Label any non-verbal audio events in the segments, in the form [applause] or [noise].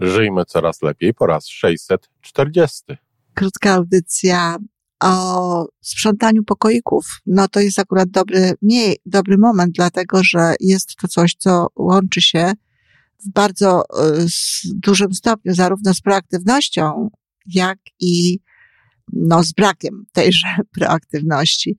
Żyjmy coraz lepiej po raz 640. Krótka audycja o sprzątaniu pokoików. No to jest akurat dobry, dobry moment, dlatego że jest to coś, co łączy się w bardzo y, dużym stopniu zarówno z proaktywnością, jak i no, z brakiem tejże [laughs] proaktywności.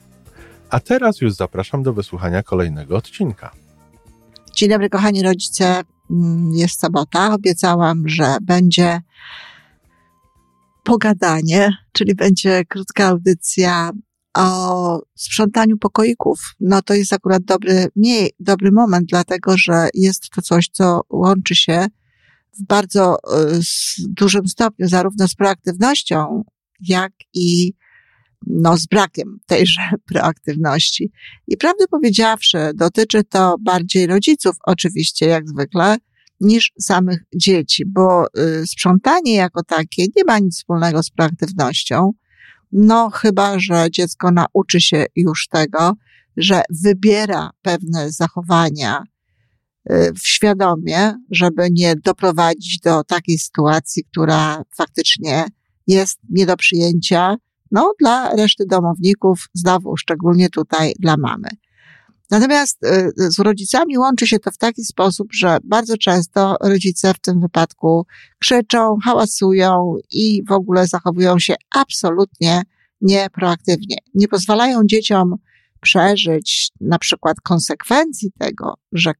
a teraz już zapraszam do wysłuchania kolejnego odcinka. Dzień dobry, kochani rodzice. Mm, jest sobota. Obiecałam, że będzie pogadanie, czyli będzie krótka audycja o sprzątaniu pokoików. No to jest akurat dobry, mniej, dobry moment, dlatego że jest to coś, co łączy się w bardzo y, dużym stopniu zarówno z proaktywnością, jak i no, z brakiem tejże [laughs] proaktywności. I prawdę powiedziawszy, dotyczy to bardziej rodziców, oczywiście, jak zwykle, niż samych dzieci, bo y, sprzątanie jako takie nie ma nic wspólnego z proaktywnością. No, chyba, że dziecko nauczy się już tego, że wybiera pewne zachowania y, świadomie, żeby nie doprowadzić do takiej sytuacji, która faktycznie jest nie do przyjęcia, no, dla reszty domowników, znowu szczególnie tutaj dla mamy. Natomiast y, z rodzicami łączy się to w taki sposób, że bardzo często rodzice w tym wypadku krzyczą, hałasują i w ogóle zachowują się absolutnie nieproaktywnie. Nie pozwalają dzieciom przeżyć na przykład konsekwencji tego, że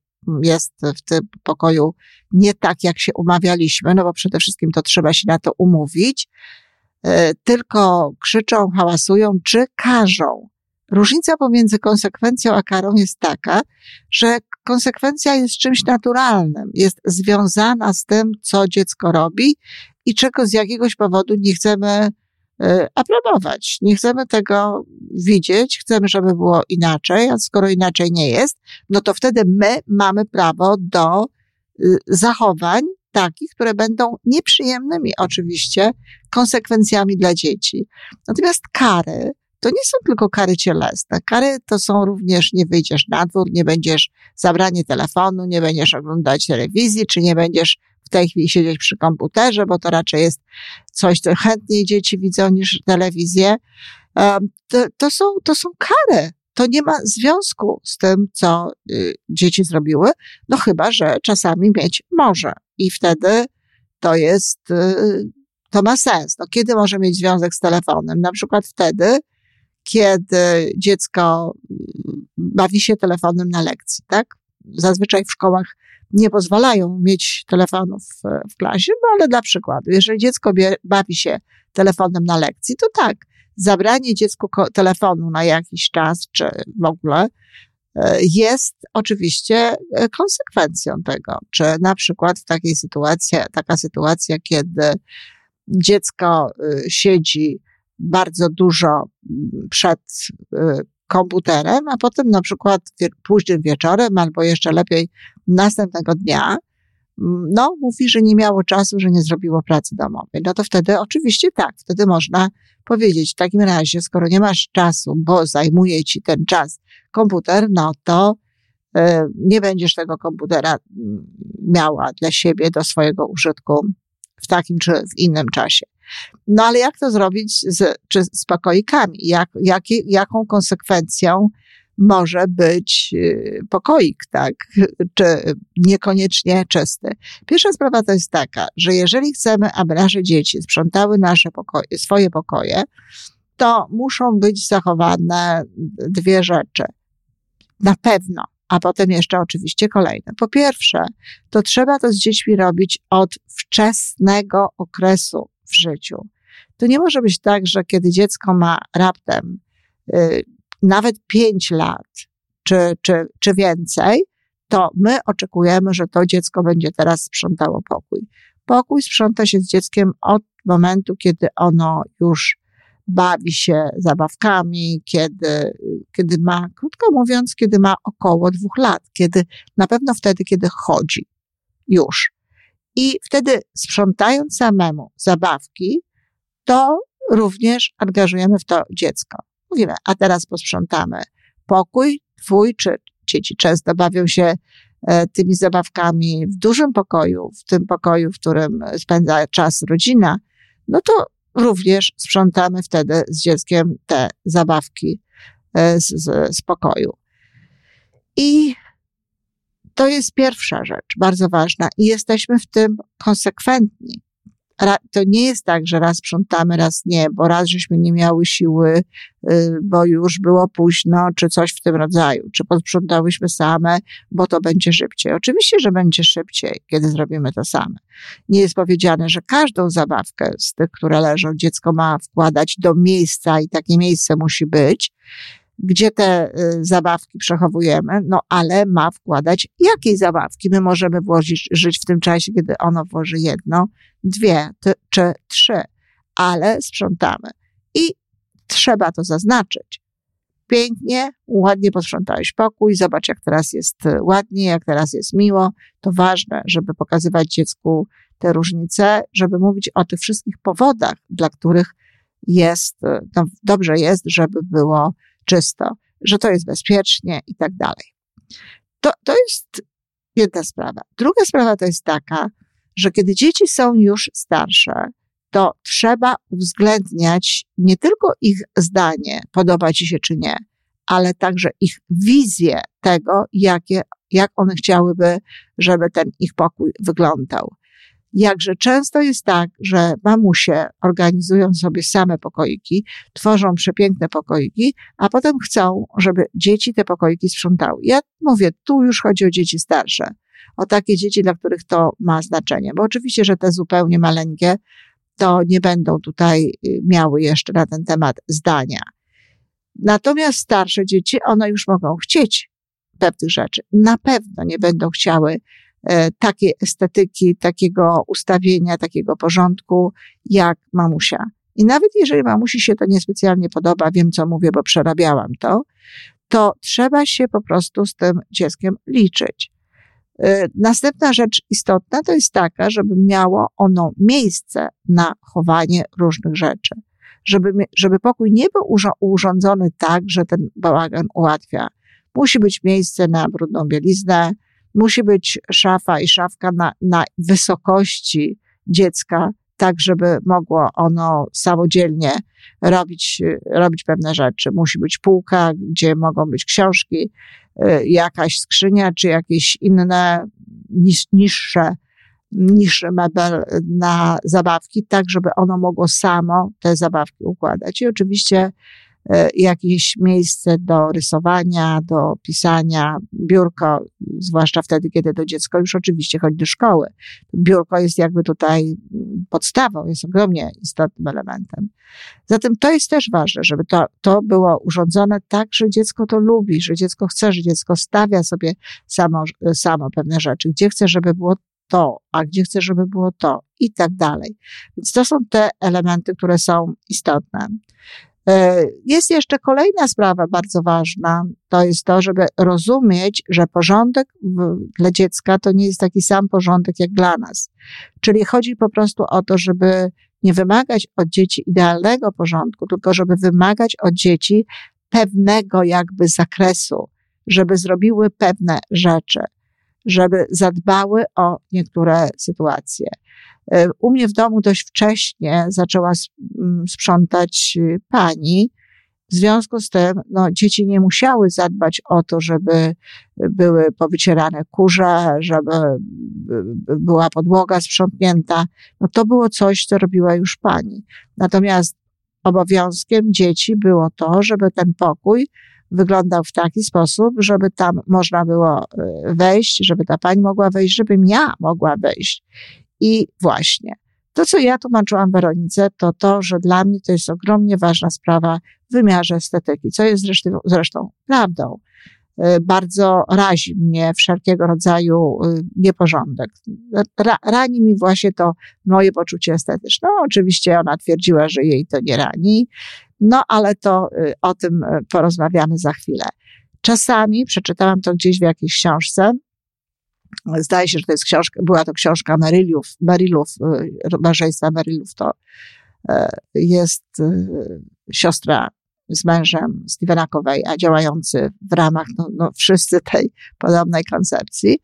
jest w tym pokoju nie tak, jak się umawialiśmy, no bo przede wszystkim to trzeba się na to umówić, tylko krzyczą, hałasują, czy karzą. Różnica pomiędzy konsekwencją a karą jest taka, że konsekwencja jest czymś naturalnym, jest związana z tym, co dziecko robi i czego z jakiegoś powodu nie chcemy e, aprobować. Nie chcemy tego widzieć, chcemy, żeby było inaczej, a skoro inaczej nie jest, no to wtedy my mamy prawo do y, zachowań, takich, które będą nieprzyjemnymi oczywiście konsekwencjami dla dzieci. Natomiast kary to nie są tylko kary cielesne. Kary to są również nie wyjdziesz na dwór, nie będziesz zabranie telefonu, nie będziesz oglądać telewizji, czy nie będziesz w tej chwili siedzieć przy komputerze, bo to raczej jest coś, co chętniej dzieci widzą niż telewizję. To, to, są, to są kary to nie ma związku z tym, co y, dzieci zrobiły, no chyba, że czasami mieć może. I wtedy to jest, y, to ma sens. No, kiedy może mieć związek z telefonem? Na przykład wtedy, kiedy dziecko y, bawi się telefonem na lekcji, tak? Zazwyczaj w szkołach nie pozwalają mieć telefonów w klasie, no ale dla przykładu, jeżeli dziecko bawi się telefonem na lekcji, to tak, zabranie dziecku telefonu na jakiś czas, czy w ogóle, jest oczywiście e, konsekwencją tego. Czy na przykład w takiej sytuacji, taka sytuacja, kiedy dziecko e, siedzi bardzo dużo przed komputerem, a potem na przykład późnym wieczorem albo jeszcze lepiej następnego dnia no, mówi, że nie miało czasu, że nie zrobiło pracy domowej. No to wtedy oczywiście tak, wtedy można powiedzieć, w takim razie, skoro nie masz czasu, bo zajmuje ci ten czas komputer, no to y, nie będziesz tego komputera mm, miała dla siebie, do swojego użytku w takim czy w innym czasie. No ale jak to zrobić z, czy z pokoikami? Jak, jak, jaką konsekwencją może być y, pokoik, tak, czy niekoniecznie czysty. Pierwsza sprawa to jest taka, że jeżeli chcemy, aby nasze dzieci sprzątały nasze pokoje, swoje pokoje, to muszą być zachowane dwie rzeczy. Na pewno, a potem jeszcze oczywiście kolejne. Po pierwsze, to trzeba to z dziećmi robić od wczesnego okresu w życiu. To nie może być tak, że kiedy dziecko ma raptem y, nawet pięć lat, czy, czy, czy więcej, to my oczekujemy, że to dziecko będzie teraz sprzątało pokój. Pokój sprząta się z dzieckiem od momentu, kiedy ono już bawi się zabawkami, kiedy, kiedy ma, krótko mówiąc, kiedy ma około dwóch lat, kiedy, na pewno wtedy, kiedy chodzi już. I wtedy sprzątając samemu zabawki, to również angażujemy w to dziecko. Mówimy, a teraz posprzątamy pokój twój, czy dzieci często bawią się e, tymi zabawkami w dużym pokoju, w tym pokoju, w którym spędza czas rodzina, no to również sprzątamy wtedy z dzieckiem te zabawki e, z, z, z pokoju. I to jest pierwsza rzecz, bardzo ważna, i jesteśmy w tym konsekwentni to nie jest tak, że raz sprzątamy, raz nie, bo raz żeśmy nie miały siły, y, bo już było późno, czy coś w tym rodzaju, czy posprzątałyśmy same, bo to będzie szybciej. Oczywiście, że będzie szybciej, kiedy zrobimy to same. Nie jest powiedziane, że każdą zabawkę z tych, które leżą, dziecko ma wkładać do miejsca i takie miejsce musi być, gdzie te y, zabawki przechowujemy, no ale ma wkładać jakiej zabawki. My możemy włożyć, żyć w tym czasie, kiedy ono włoży jedno, dwie czy trzy, ale sprzątamy. I trzeba to zaznaczyć. Pięknie, ładnie posprzątałeś pokój, zobacz jak teraz jest y, ładnie, jak teraz jest miło. To ważne, żeby pokazywać dziecku te różnice, żeby mówić o tych wszystkich powodach, dla których jest, y, no, dobrze jest, żeby było czysto, że to jest bezpiecznie i tak dalej. To, to jest jedna sprawa. Druga sprawa to jest taka, że kiedy dzieci są już starsze, to trzeba uwzględniać nie tylko ich zdanie, podoba ci się czy nie, ale także ich wizję tego, jakie, jak one chciałyby, żeby ten ich pokój wyglądał. Jakże często jest tak, że mamusie organizują sobie same pokoiki, tworzą przepiękne pokoiki, a potem chcą, żeby dzieci te pokoiki sprzątały. Ja mówię, tu już chodzi o dzieci starsze, o takie dzieci, dla których to ma znaczenie, bo oczywiście, że te zupełnie maleńkie, to nie będą tutaj y, miały jeszcze na ten temat zdania. Natomiast starsze dzieci, one już mogą chcieć pewnych rzeczy. Na pewno nie będą chciały takiej estetyki, takiego ustawienia, takiego porządku jak mamusia. I nawet jeżeli mamusi się to niespecjalnie podoba, wiem co mówię, bo przerabiałam to, to trzeba się po prostu z tym dzieckiem liczyć. E, następna rzecz istotna to jest taka, żeby miało ono miejsce na chowanie różnych rzeczy. Żeby, żeby pokój nie był urządzony tak, że ten bałagan ułatwia. Musi być miejsce na brudną bieliznę, Musi być szafa i szafka na, na wysokości dziecka, tak żeby mogło ono samodzielnie robić, robić pewne rzeczy. Musi być półka, gdzie mogą być książki, y, jakaś skrzynia, czy jakieś inne niż, niższe, niższy mebel na zabawki, tak żeby ono mogło samo te zabawki układać. I oczywiście jakieś miejsce do rysowania, do pisania, biurko, zwłaszcza wtedy, kiedy to dziecko już oczywiście chodzi do szkoły. Biurko jest jakby tutaj podstawą, jest ogromnie istotnym elementem. Zatem to jest też ważne, żeby to, to było urządzone tak, że dziecko to lubi, że dziecko chce, że dziecko stawia sobie samo, samo pewne rzeczy, gdzie chce, żeby było to, a gdzie chce, żeby było to i tak dalej. Więc to są te elementy, które są istotne. E, jest jeszcze kolejna sprawa bardzo ważna, to jest to, żeby rozumieć, że porządek dla dziecka to nie jest taki sam porządek jak dla nas. Czyli chodzi po prostu o to, żeby nie wymagać od dzieci idealnego porządku, tylko żeby wymagać od dzieci pewnego jakby zakresu, żeby zrobiły pewne rzeczy, żeby zadbały o niektóre sytuacje. E, u mnie w domu dość wcześnie zaczęła mm, sprzątać y, pani. W związku z tym, no, dzieci nie musiały zadbać o to, żeby były powycierane kurze, żeby była podłoga sprzątnięta. No, to było coś, co robiła już pani. Natomiast obowiązkiem dzieci było to, żeby ten pokój wyglądał w taki sposób, żeby tam można było y, wejść, żeby ta pani mogła wejść, żebym ja mogła wejść. I właśnie, To, co ja tłumaczyłam Weronice, to to, że dla mnie to jest ogromnie ważna sprawa w wymiarze estetyki, co jest zresztą, zresztą prawdą. Y, bardzo razi mnie wszelkiego rodzaju y, nieporządek. Ra, rani mi właśnie to moje poczucie estetyczne. No, oczywiście ona twierdziła, że jej to nie rani, no ale to y, o tym porozmawiamy za chwilę. Czasami przeczytałam to gdzieś w jakiejś książce. Zdaje się, że to jest książka, była to książka Merylów, Merylów, małżeństwa Merylów to jest siostra z mężem Stevena Coveya, działający w ramach no, no, wszyscy tej podobnej koncepcji.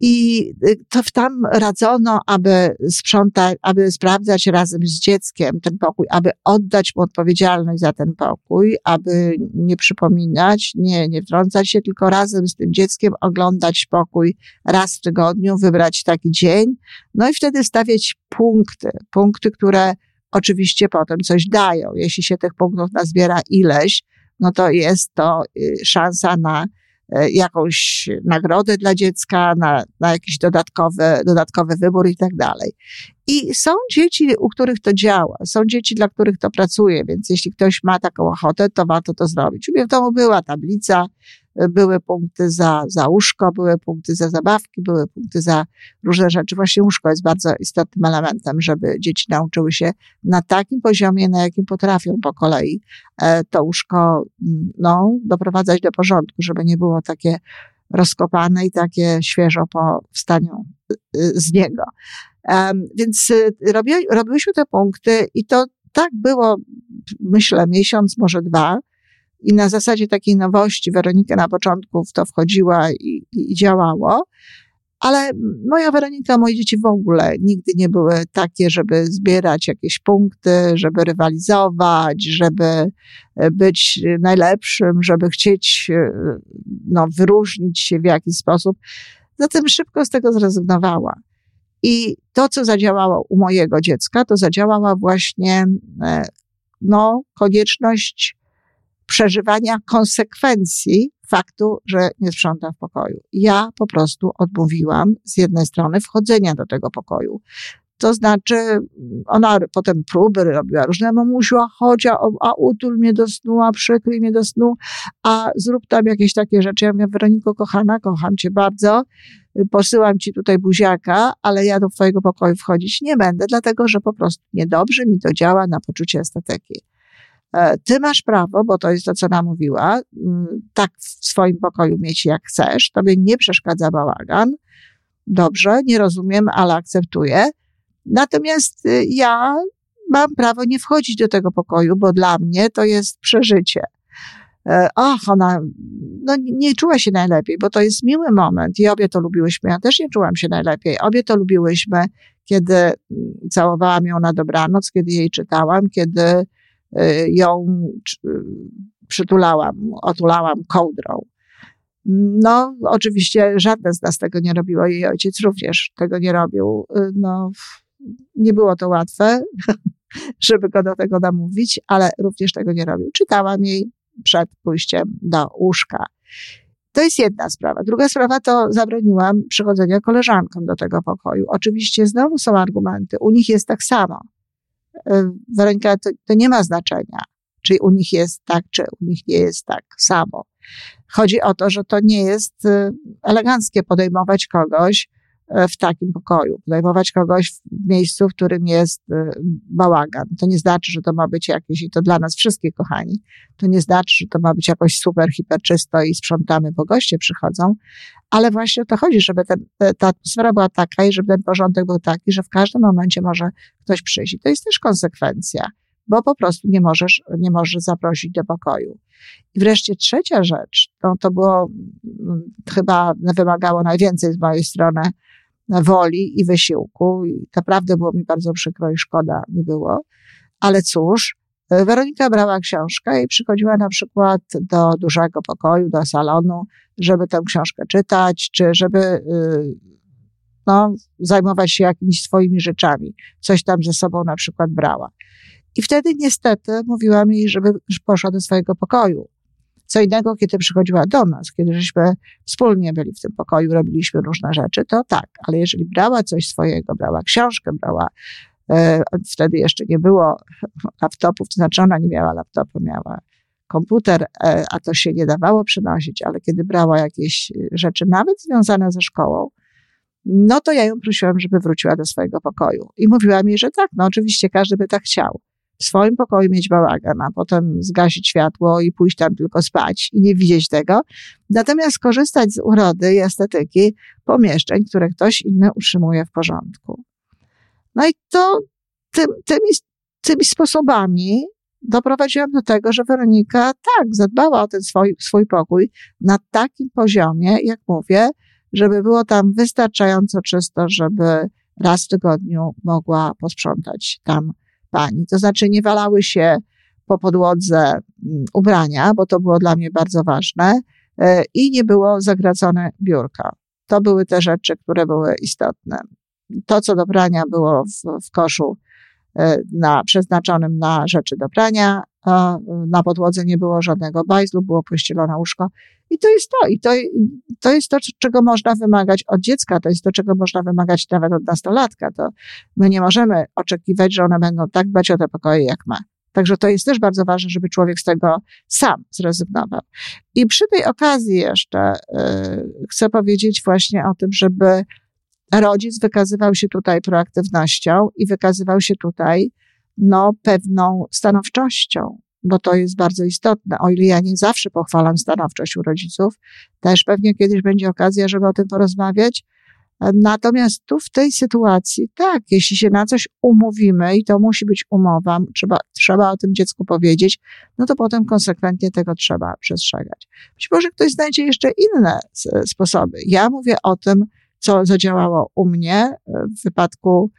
I y, to tam radzono, aby sprzątać, aby sprawdzać razem z dzieckiem ten pokój, aby oddać mu odpowiedzialność za ten pokój, aby nie przypominać, nie, nie wtrącać się, tylko razem z tym dzieckiem oglądać pokój raz w tygodniu, wybrać taki dzień, no i wtedy stawiać punkty, punkty, które oczywiście potem coś dają. Jeśli się tych punktów nazbiera ileś, no to jest to y, szansa na jakąś nagrodę dla dziecka, na, na jakiś dodatkowy, dodatkowy wybór i tak dalej. I są dzieci, u których to działa, są dzieci, dla których to pracuje, więc jeśli ktoś ma taką ochotę, to warto to zrobić. U mnie w domu była tablica, były punkty za, za łóżko, były punkty za zabawki, były punkty za różne rzeczy. Właśnie łóżko jest bardzo istotnym elementem, żeby dzieci nauczyły się na takim poziomie, na jakim potrafią po kolei e, to łóżko, mm, no, doprowadzać do porządku, żeby nie było takie rozkopane i takie świeżo po wstaniu y, z niego. Więc y, robi, robiłyśmy te punkty i to tak było, myślę, miesiąc, może dwa. I na zasadzie takiej nowości Weronika na początku w to wchodziła i, i, działało. Ale moja Weronika, moje dzieci w ogóle nigdy nie były takie, żeby zbierać jakieś punkty, żeby rywalizować, żeby e, być najlepszym, żeby chcieć e, no, wyróżnić się w jakiś sposób. Zatem szybko z tego zrezygnowała. I to, co zadziałało u mojego dziecka, to zadziałała właśnie e, no, konieczność przeżywania konsekwencji faktu, że nie sprząta w pokoju. Ja po prostu odmówiłam z jednej strony wchodzenia do tego pokoju. To znaczy, ona potem próby robiła różne, mamusiu, chodź, a, a utul mnie do snu, a przykryj mnie do snu, a zrób tam jakieś takie rzeczy. Ja mówię, Weroniko, kochana, kocham cię bardzo, posyłam ci tutaj buziaka, ale ja do twojego pokoju wchodzić nie będę, dlatego, że po prostu niedobrze mi to działa na poczucie estetyki. E, ty masz prawo, bo to jest to, co nam mówiła, mm, tak w swoim pokoju mieć jak chcesz, tobie nie przeszkadza bałagan. Dobrze, nie rozumiem, ale akceptuję. Natomiast y, ja mam prawo nie wchodzić do tego pokoju, bo dla mnie to jest przeżycie. E, ach, ona no, nie czuła się najlepiej, bo to jest miły moment i obie to lubiłyśmy. Ja też nie czułam się najlepiej. Obie to lubiłyśmy, kiedy mm, całowałam ją na dobranoc, kiedy jej czytałam, kiedy ją y, przytulałam, otulałam kołdrą. No, oczywiście żadne z nas tego nie robiło, jej ojciec również tego nie robił. Y, no, nie było to łatwe, [laughs] żeby go do tego namówić, ale również tego nie robił. Czytałam jej przed pójściem do łóżka. To jest jedna sprawa. Druga sprawa to zabroniłam przychodzenia koleżankom do tego pokoju. Oczywiście znowu są argumenty. U nich jest tak samo. Weronika, to, to nie ma znaczenia, czy u nich jest tak, czy u nich nie jest tak samo. Chodzi o to, że to nie jest e, eleganckie podejmować kogoś e, w takim pokoju, podejmować kogoś w miejscu, w którym jest bałagan. To nie znaczy, że to ma być jakieś, i to dla nas wszystkich, kochani, to nie znaczy, że to ma być jakoś super, hiper czysto i sprzątamy, bo goście przychodzą, ale właśnie o to chodzi, żeby ten, ta atmosfera była taka i żeby ten porządek był taki, że w każdym momencie może ktoś przyjść. I to jest też konsekwencja, bo po prostu nie możesz, nie możesz zaprosić do pokoju. I wreszcie trzecia rzecz, no to było, mm, chyba wymagało najwięcej z mojej strony woli i wysiłku i naprawdę było mi bardzo przykro i szkoda mi było, ale cóż, Weronika brała książkę i przychodziła na przykład do dużego pokoju, do salonu, żeby tę książkę czytać, czy żeby y, no, zajmować się jakimiś swoimi rzeczami. Coś tam ze sobą na przykład brała. I wtedy niestety mówiłam jej, żeby poszła do swojego pokoju. Co innego, kiedy przychodziła do nas, kiedy żeśmy wspólnie byli w tym pokoju, robiliśmy różne rzeczy, to tak, ale jeżeli brała coś swojego, brała książkę, brała e, wtedy jeszcze nie było laptopów, to znaczy ona nie miała laptopu, miała komputer, e, a to się nie dawało przynosić, ale kiedy brała jakieś rzeczy, nawet związane ze szkołą, no to ja ją prosiłam, żeby wróciła do swojego pokoju. I mówiła mi, że tak, no oczywiście każdy by tak chciał. W swoim pokoju mieć bałagan, a potem zgasić światło i pójść tam tylko spać i nie widzieć tego. Natomiast korzystać z urody i estetyki pomieszczeń, które ktoś inny utrzymuje w porządku. No i to tym, tymi, tymi sposobami doprowadziłam do tego, że Weronika tak zadbała o ten swój, swój pokój na takim poziomie, jak mówię, żeby było tam wystarczająco czysto, żeby raz w tygodniu mogła posprzątać tam pani. To znaczy nie walały się po podłodze mm, ubrania, bo to było dla mnie bardzo ważne e, i nie było zagracone biurka. To były te rzeczy, które były istotne. To, co do prania było w, w koszu e, na, przeznaczonym na rzeczy do prania, a na podłodze nie było żadnego bajzlu, było pościelone łóżko. I to jest to. I to, to jest to, czego można wymagać od dziecka. To jest to, czego można wymagać nawet od nastolatka. To my nie możemy oczekiwać, że one będą tak dbać o te pokoje, jak ma. Także to jest też bardzo ważne, żeby człowiek z tego sam zrezygnował. I przy tej okazji jeszcze yy, chcę powiedzieć właśnie o tym, żeby rodzic wykazywał się tutaj proaktywnością i wykazywał się tutaj no, pewną stanowczością, bo to jest bardzo istotne. O ile ja nie zawsze pochwalam stanowczość u rodziców, też pewnie kiedyś będzie okazja, żeby o tym porozmawiać. Natomiast tu w tej sytuacji, tak, jeśli się na coś umówimy i to musi być umowa, trzeba, trzeba o tym dziecku powiedzieć, no to potem konsekwentnie tego trzeba przestrzegać. Być może ktoś znajdzie jeszcze inne sposoby. Ja mówię o tym, co zadziałało u mnie w wypadku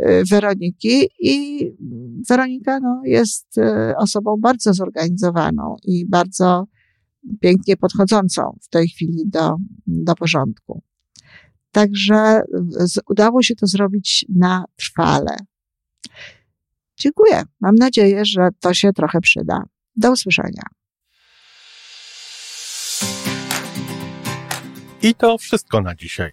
Y, Weroniki i Weronika no, jest y, osobą bardzo zorganizowaną i bardzo pięknie podchodzącą w tej chwili do, do porządku. Także udało się to zrobić na trwale. Dziękuję. Mam nadzieję, że to się trochę przyda. Do usłyszenia. I to wszystko na dzisiaj.